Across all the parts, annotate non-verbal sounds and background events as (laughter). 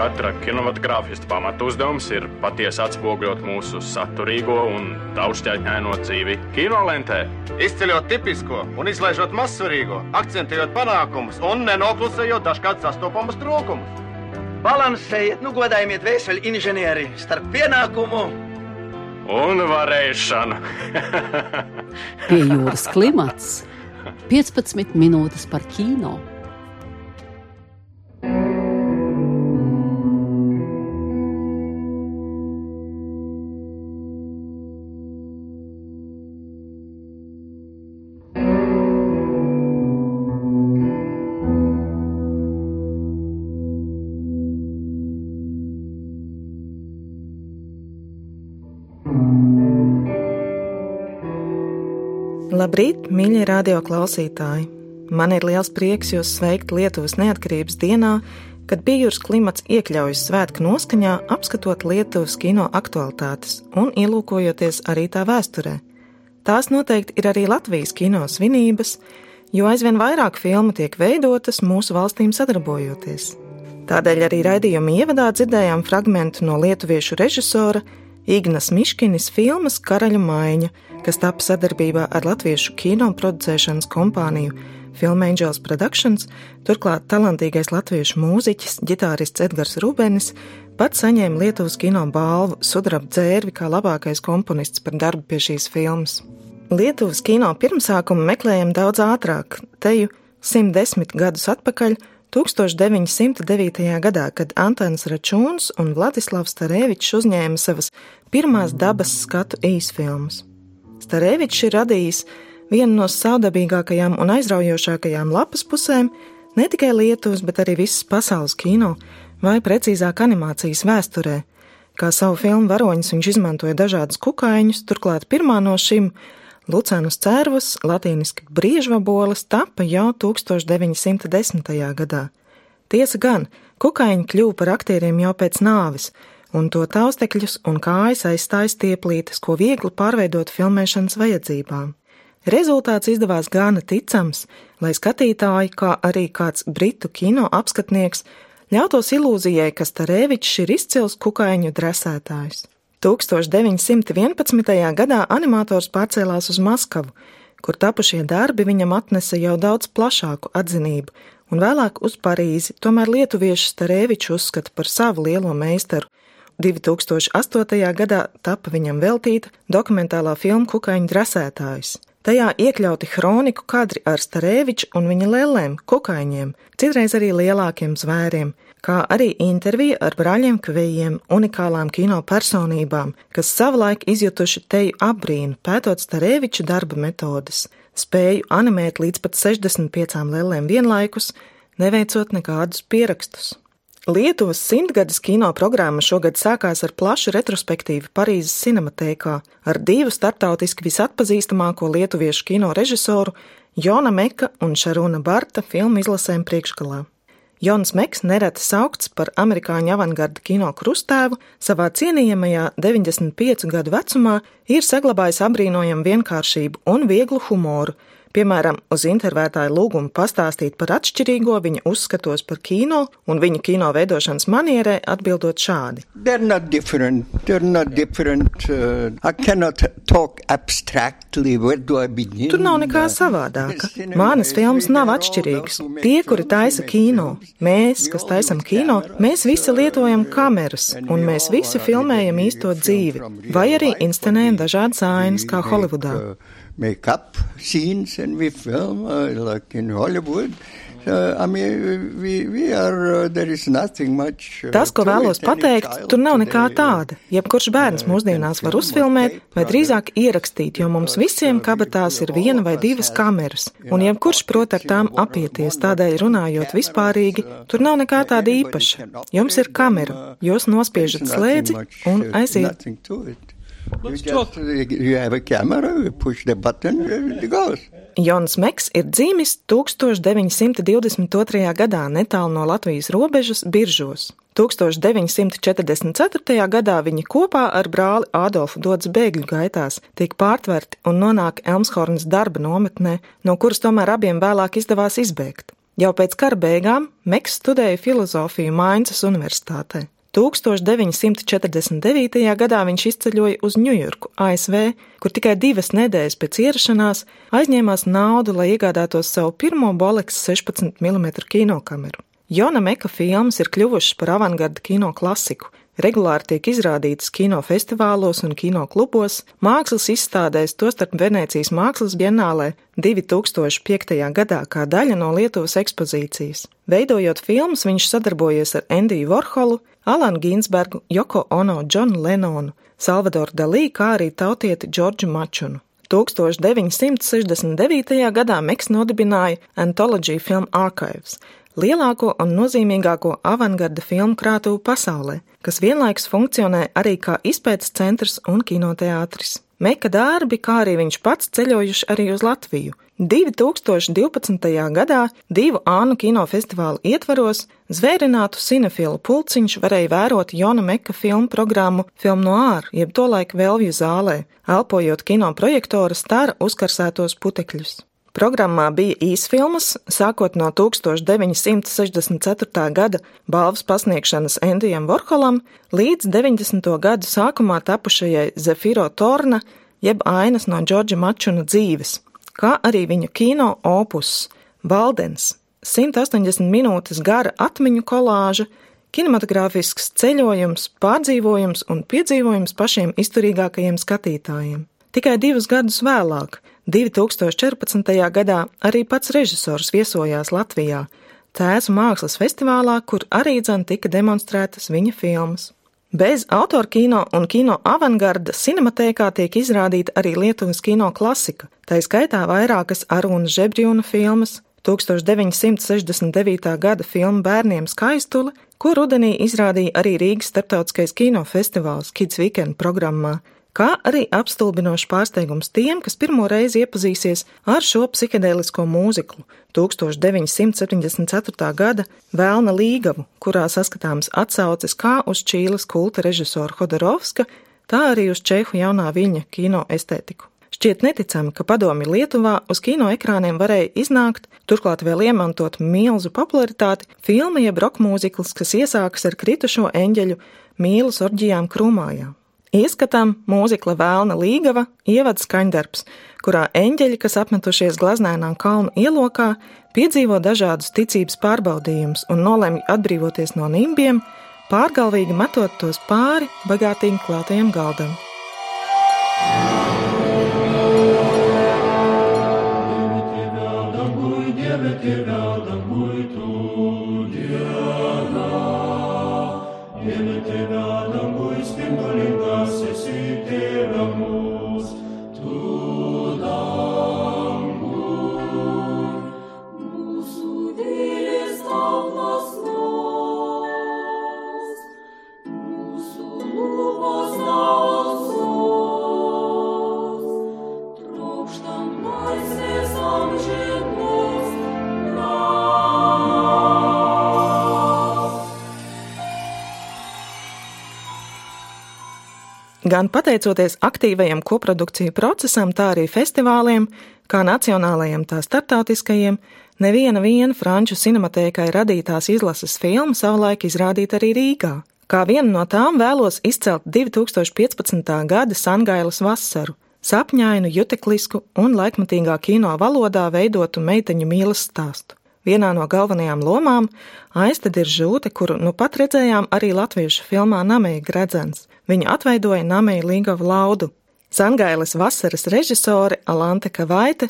Katra kinematogrāfista pamatuzdevums ir patiesi atspoguļot mūsu saturīgo un daudzšķaitņaino dzīvi kinolentē. Izceļot tipisko un izlaižot mazsvarīgo, akcentējot panākumus un nenoklusējot dažkārt sastopamus trūkumus. Balansējiet, nu godājiet vēseli inženieri starp pienākumu un varēšanu. Pie jūras klimats (laughs) 15 minūtes par kino. Labrīt, mīļie radioklausītāji! Man ir liels prieks jūs sveikt Lietuvas neatkarības dienā, kad bijūras klimats iekļaujas svētku noskaņā, apskatot Lietuvas kino aktualitātes un ielūkojoties arī tā vēsturē. Tās noteikti ir arī Latvijas kino svinības, jo aizvien vairāk filmu tiek veidotas mūsu valstīm sadarbojoties. Tādēļ arī raidījuma ievadā dzirdējām fragment no lietuviešu režisora Ignas Miškinis filmas Karaļa maiņa – kas tapu sadarbībā ar latviešu kino producēšanas kompāniju Film Angels Productions, turklāt talantīgais latviešu mūziķis, ģitārists Edgars Rubenis pats saņēma Lietuvas kino balvu sudraba dzērvi kā labākais komponists par darbu pie šīs filmas. Lietuvas kino pirmsākumu meklējam daudz ātrāk, teju 110 gadus atpakaļ, 1909. gadā, kad Antons Račūns un Vladislavs Starēvičs uzņēma savas pirmās dabas skatu īsfilmas. Starevičs ir radījis vienu no saudabīgākajām un aizraujošākajām lapas pusēm ne tikai Lietuvas, bet arī visas pasaules kino, vai precīzāk animācijas vēsturē. Kā savu filmu varoņus viņš izmantoja dažādus kukaiņus, turklāt pirmā no šīm Lucēnas cērvas, latīniski briežvaboles, tapa jau 1910. gadā. Tiesa gan, kukaiņi kļuva par aktieriem jau pēc nāves, un to taustekļus un kājas aizstājas tieplītes, ko viegli pārveidot filmēšanas vajadzībām. Rezultāts izdevās gana ticams, lai skatītāji, kā arī kāds britu kino apskatnieks, ļautos ilūzijai, ka Starēvičs ir izcils kukaiņu dresētājs. 1911. gadā animators pārcēlās uz Maskavu, kur tapušie darbi viņam atnesa jau daudz plašāku atzinību, un vēlāk uz Parīzi, tomēr lietuviešu Starēviču uzskata par savu lielo meistaru, 2008. gadā tapa viņam veltīta dokumentālā filma Kukaiņu drasētājs. Tajā iekļauti kroniku kadri ar Starēviču un viņa lēlēm, kukaiņiem, citreiz arī lielākiem zvēriem, kā arī intervija ar brāļiem Kvejiem, unikālām kino personībām, kas savulaik izjutuši teju apbrīnu, pētot Starēviču darba metodes, spēju animēt līdz pat 65 lēlēm vienlaikus, neveicot nekādus pierakstus. Lietuvas simtgades kino programma šogad sākās ar plašu retrospektīvu Parīzes cinematēkā ar divu starptautiski visatpazīstamāko lietuviešu kino režisoru Jona Meka un Šaruna Barta filmu izlasēm priekšgalā. Jons Meks nereti saukts par amerikāņu avangarda kino krustēvu, savā cienījamajā 95 gadu vecumā ir saglabājis apbrīnojamu vienkāršību un vieglu humoru, Piemēram, uz intervētāju lūgumu pastāstīt par atšķirīgo viņa uzskatos par kino un viņa kino veidošanas manierē atbildot šādi. Uh, Tur nav nekā savādāka. Manas filmas nav atšķirīgas. Tie, kuri taisa kino, mēs, kas taisam kino, mēs visi lietojam kameras un mēs visi filmējam īsto dzīvi vai arī inscenējam dažādas ainas kā Holivudā. Make up scenes and we film uh, like in Hollywood. I mean, we, we are, uh, there is nothing much, uh, Tas, ko vēlos pateikt, tur nav nekā tāda. Jebkurš bērns mūsdienās var uzfilmēt vai drīzāk ierakstīt, jo mums visiem kabatās ir viena vai divas kameras, un jebkurš prot ar tām apieties, tādēļ runājot vispārīgi, tur nav nekā tāda īpaša. Jums ir kamera, jūs nospiežat slēdzi un aiziet. You just, you have a camera, you push the button, it goes. Jons Meks ir dzimis 1922. gadā netālu no Latvijas robežas Biržos. 1944. gadā viņi kopā ar brāli Ādolfu dodas bēgļu gaitās, tiek pārtverti un nonāk Elmshornas darba nometnē, no kuras tomēr abiem vēlāk izdevās izbēgt. Jau pēc kara beigām Meks studēja filozofiju Mainzas Universitātē. 1949. gadā viņš izceļoja uz Ņujorku, ASV, kur tikai divas nedēļas pēc ierašanās aizņēmās naudu, lai iegādātos savu pirmo Boleks 16 mm kinokameru. Jona Meka filmas ir kļuvušas par avangarda kino klasiku, regulāri tiek izrādītas kinofestivālos un kinoklubos, mākslas izstādēs, tostarp Venecijas mākslas bienālē 2005. gadā kā daļa no Lietuvas ekspozīcijas. Veidojot filmas, viņš sadarbojies ar Endiju Vorholu, Alanu Ginsbergu, Joko Ono, Džonu Lenonu, Salvadoru Dalī, kā arī tautieti Džordžu Mačunu. 1969. gadā Meks nodibināja Anthology Film Archives, lielāko un nozīmīgāko avangarda filmu krātuvu pasaulē, kas vienlaikus funkcionē arī kā izpētes centrs un kinoteātris. Meka darbi, kā arī viņš pats ceļojuši arī uz Latviju. 2012. gadā divu Ānu kinofestivālu ietvaros zvērinātu cinefilu pulciņš varēja vērot Jona Meka filmu programmu Film Noir, jeb tolaik Velvju zālē, elpojot kino projektora stara uzkarsētos putekļus. Programmā bija īsfilmas, sākot no 1964. gada balvas pasniegšanas Endijam Vorholam līdz 90. gadu sākumā tapušajai Zefiro Torna, jeb ainas no Džordža Mačuna dzīves, kā arī viņa kino opus Valdens, 180 minūtes gara atmiņu kolāža, kinematogrāfisks ceļojums, pārdzīvojums un piedzīvojums pašiem izturīgākajiem skatītājiem. Tikai divus gadus vēlāk, 2014. gadā arī pats režisors viesojās Latvijā, Tēzu mākslas festivālā, kur arī dzan tika demonstrētas viņa filmas. Bez autorkino un kino avangarda cinematēkā tiek izrādīta arī Lietuvas kino klasika, tā skaitā vairākas Arūnas Žebrjūna filmas, 1969. gada filma Bērniem skaistule, ko rudenī izrādīja arī Rīgas starptautiskais kinofestivāls Kids Weekend programmā, kā arī apstulbinošs pārsteigums tiem, kas pirmo reizi iepazīsies ar šo psihedēlisko mūziklu 1974. gada Vēlna līgavu, kurā saskatāms atsauces kā uz Čīles kulta režisora Hodorovska, tā arī uz Čehu jaunā viņa kino estētiku. Šķiet neticami, ka padomi Lietuvā uz kino ekrāniem varēja iznākt, turklāt vēl iemantot milzu popularitāti, filma jeb rokmūzikls, kas iesākas ar kritušo eņģeļu mīlas orģijām krūmājā. Ieskatām mūzikla Vēlna Līgava ievads skaņdarbs, kurā eņģeļi, kas apmetušies glaznēnā kalnu ielokā, piedzīvo dažādus ticības pārbaudījumus un nolemj atbrīvoties no nimbiem, pārgalvīgi metot tos pāri bagātīgi klātajam galdam. Gan pateicoties aktīvajam koprodukciju procesam, tā arī festivāliem, kā nacionālajiem, tā starptautiskajiem, neviena viena franču cinematēkai radītās izlases filma savulaik izrādīta arī Rīgā. Kā vienu no tām vēlos izcelt 2015. gada Sangailas vasaru, sapņainu, juteklisku un laikmatīgā kino valodā veidotu meiteņu mīlas stāstu. Vienā no galvenajām lomām aizted ir žūte, kuru nu pat redzējām arī latviešu filmā Namēja Gredzens. Viņa atveidoja Namēja Līgavu laudu. Sangailes vasaras režisore Alante Kavaite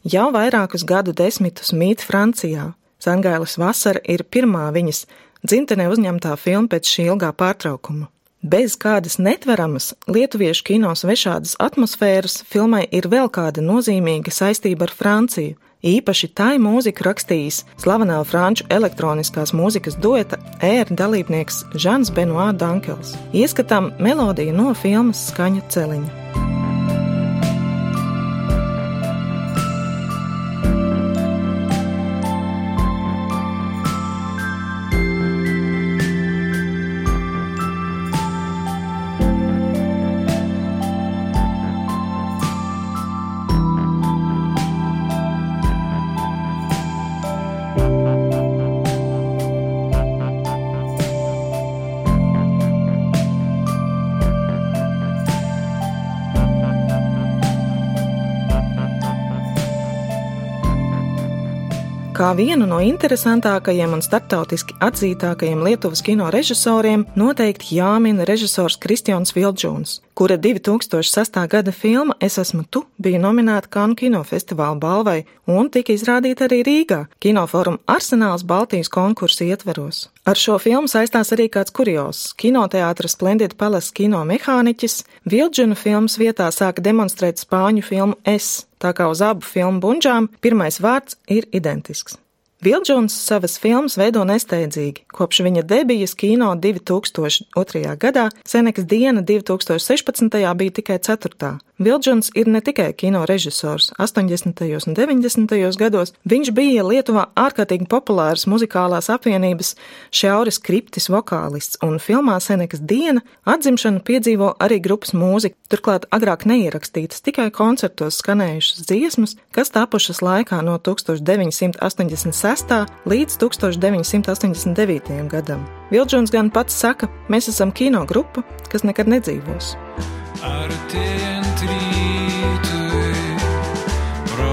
jau vairākus gadu desmitus mīt Francijā. Sangailes vasara ir pirmā viņas dzimtenē uzņemtā filma pēc šī ilgā pārtraukuma. Bez kādas netveramas lietuviešu kino svešādas atmosfēras filmai ir vēl kāda nozīmīga saistība ar Franciju. Īpaši tai mūziku rakstījis slavenā franču elektroniskās mūzikas dueta ēra dalībnieks Žans Benoā Dankels. Ieskatām melodiju no filmas Skaņu celiņa. Kā vienu no interesantākajiem un starptautiski atzītākajiem Lietuvas kino režisoriem noteikti jāmin režisors Kristians Vildžūns, kura 2006. gada filma Es esmu tu bija nominēta Kanu kinofestivāla balvai un tika izrādīta arī Rīgā Kinoforuma Arsenāls Baltijas konkursu ietveros. Ar šo filmu saistās arī kāds kurios. Kinoteātris Splendid Palace kino mehāniķis Vildžuna filmas vietā sāka demonstrēt spāņu filmu Es, tā kā uz abu filmu bunžām pirmais vārds ir identisks. Vildžons savas filmas veido nesteidzīgi. Kopš viņa debijas kino 2002. gadā Senekas diena 2016. bija tikai ceturtā. Vildžons ir ne tikai kino režisors. 80. un 90. gados viņš bija Lietuvā ārkārtīgi populārs muzikālās apvienības Šiauris Kriptis vokālists, un filmā Senekas diena atzimšanu piedzīvo arī grupas mūzika, turklāt agrāk neierakstītas, tikai koncertos skanējušas dziesmas, kas tapušas laikā no 1986. līdz 1989. gadam. Vildžons gan pats saka, mēs esam kino grupa, kas nekad nedzīvos. Artėjant rytui pro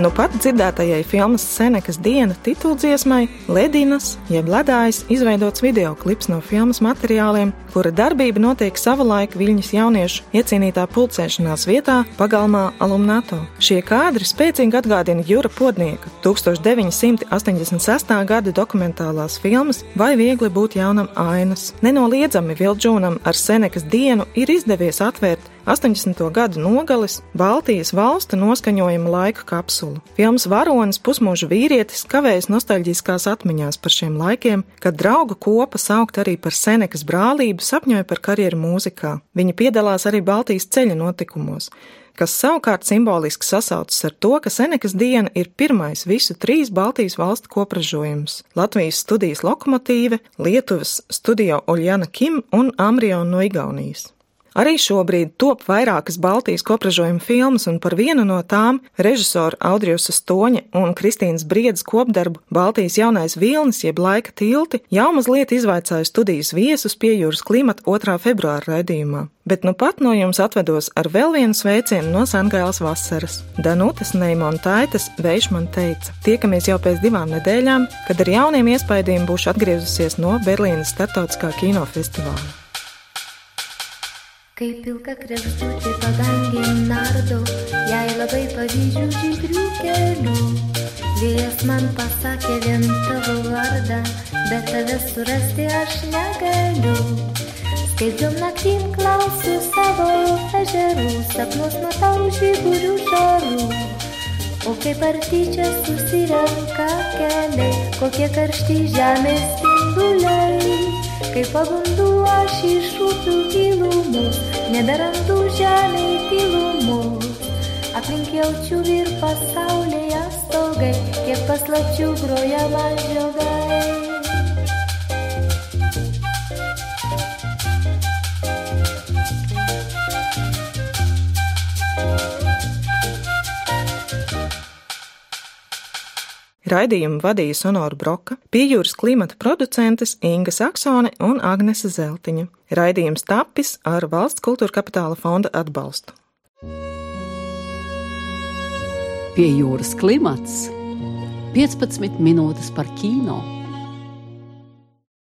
Nu pat dzirdētajai filmas Senekas diena tituldziesmai Ledinas, jeb ledājs, izveidots videoklips no filmas materiāliem, kura darbība notiek savulaik Viļņas jauniešu iecienītā pulcēšanās vietā pagalmā Alumnato. Šie kadri spēcīgi atgādina Jura Podnieka 1986. gada dokumentālās filmas Vai viegli būt jaunam ainas. Nenoliedzami Vildžūnam ar Senekas dienu ir izdevies atvērt 80. gadu nogalis Baltijas valstu noskaņojuma laika kapsulu. Filmas varonis pusmūža vīrietis kavējas nostalģiskās atmiņās par šiem laikiem, kad draugu kopa saukt arī par Senekas brālību sapņoja par karjeru mūzikā. Viņa piedalās arī Baltijas ceļa notikumos kas savukārt simboliski sasaucas ar to, ka Senekas diena ir pirmais visu trīs Baltijas valstu kopražojums - Latvijas studijas lokomotīve, Lietuvas studio Oļjana Kim un Amriona no Igaunijas. Arī šobrīd top vairākas Baltijas kopražojuma filmas, un par vienu no tām režisora Audriusa Stoņa un Kristīnas Briedas kopdarbu Baltijas jaunais vilnis, jeb laika tilti, jau mazliet izvaicāja studijas viesus pie jūras klimata 2. februāra raidījumā. Bet nu pat no jums atvedos ar vēl vienu sveicienu no Sangailas vasaras. Danūtas Neimontāitas vējš man teica, tiekamies jau pēc divām nedēļām, kad ar jauniem iespaidiem būšu atgriezusies no Berlīnas startautiskā kinofestivāla. Kaip pilka krebždžiūtė padangė nardo, jai labai pavydžių žydrių kelių. Vėjas man pasakė vien tavo vardą, bet tave surasti aš negaliu. Skaidžiom naktim klausiu savo ežerų, sapnus matau žiburių žarų. O kaip artyčia susirenka keliai, kokie karšti žemės spinduliai. Kai pabundu aš iš upių gilumus, neberandu žemėj tylumus. Aplink jaučiu ir pasaulyje stogai, kiek paslapčių groja man žiogai. Raidījumu vadīja Sonora Broka, piejūras klimata producentes Inga Saksone un Agnese Zeltiņa. Raidījums tapis ar Valsts kultūra kapitāla fonda atbalstu. Pie jūras klimats 15 minūtes par kino.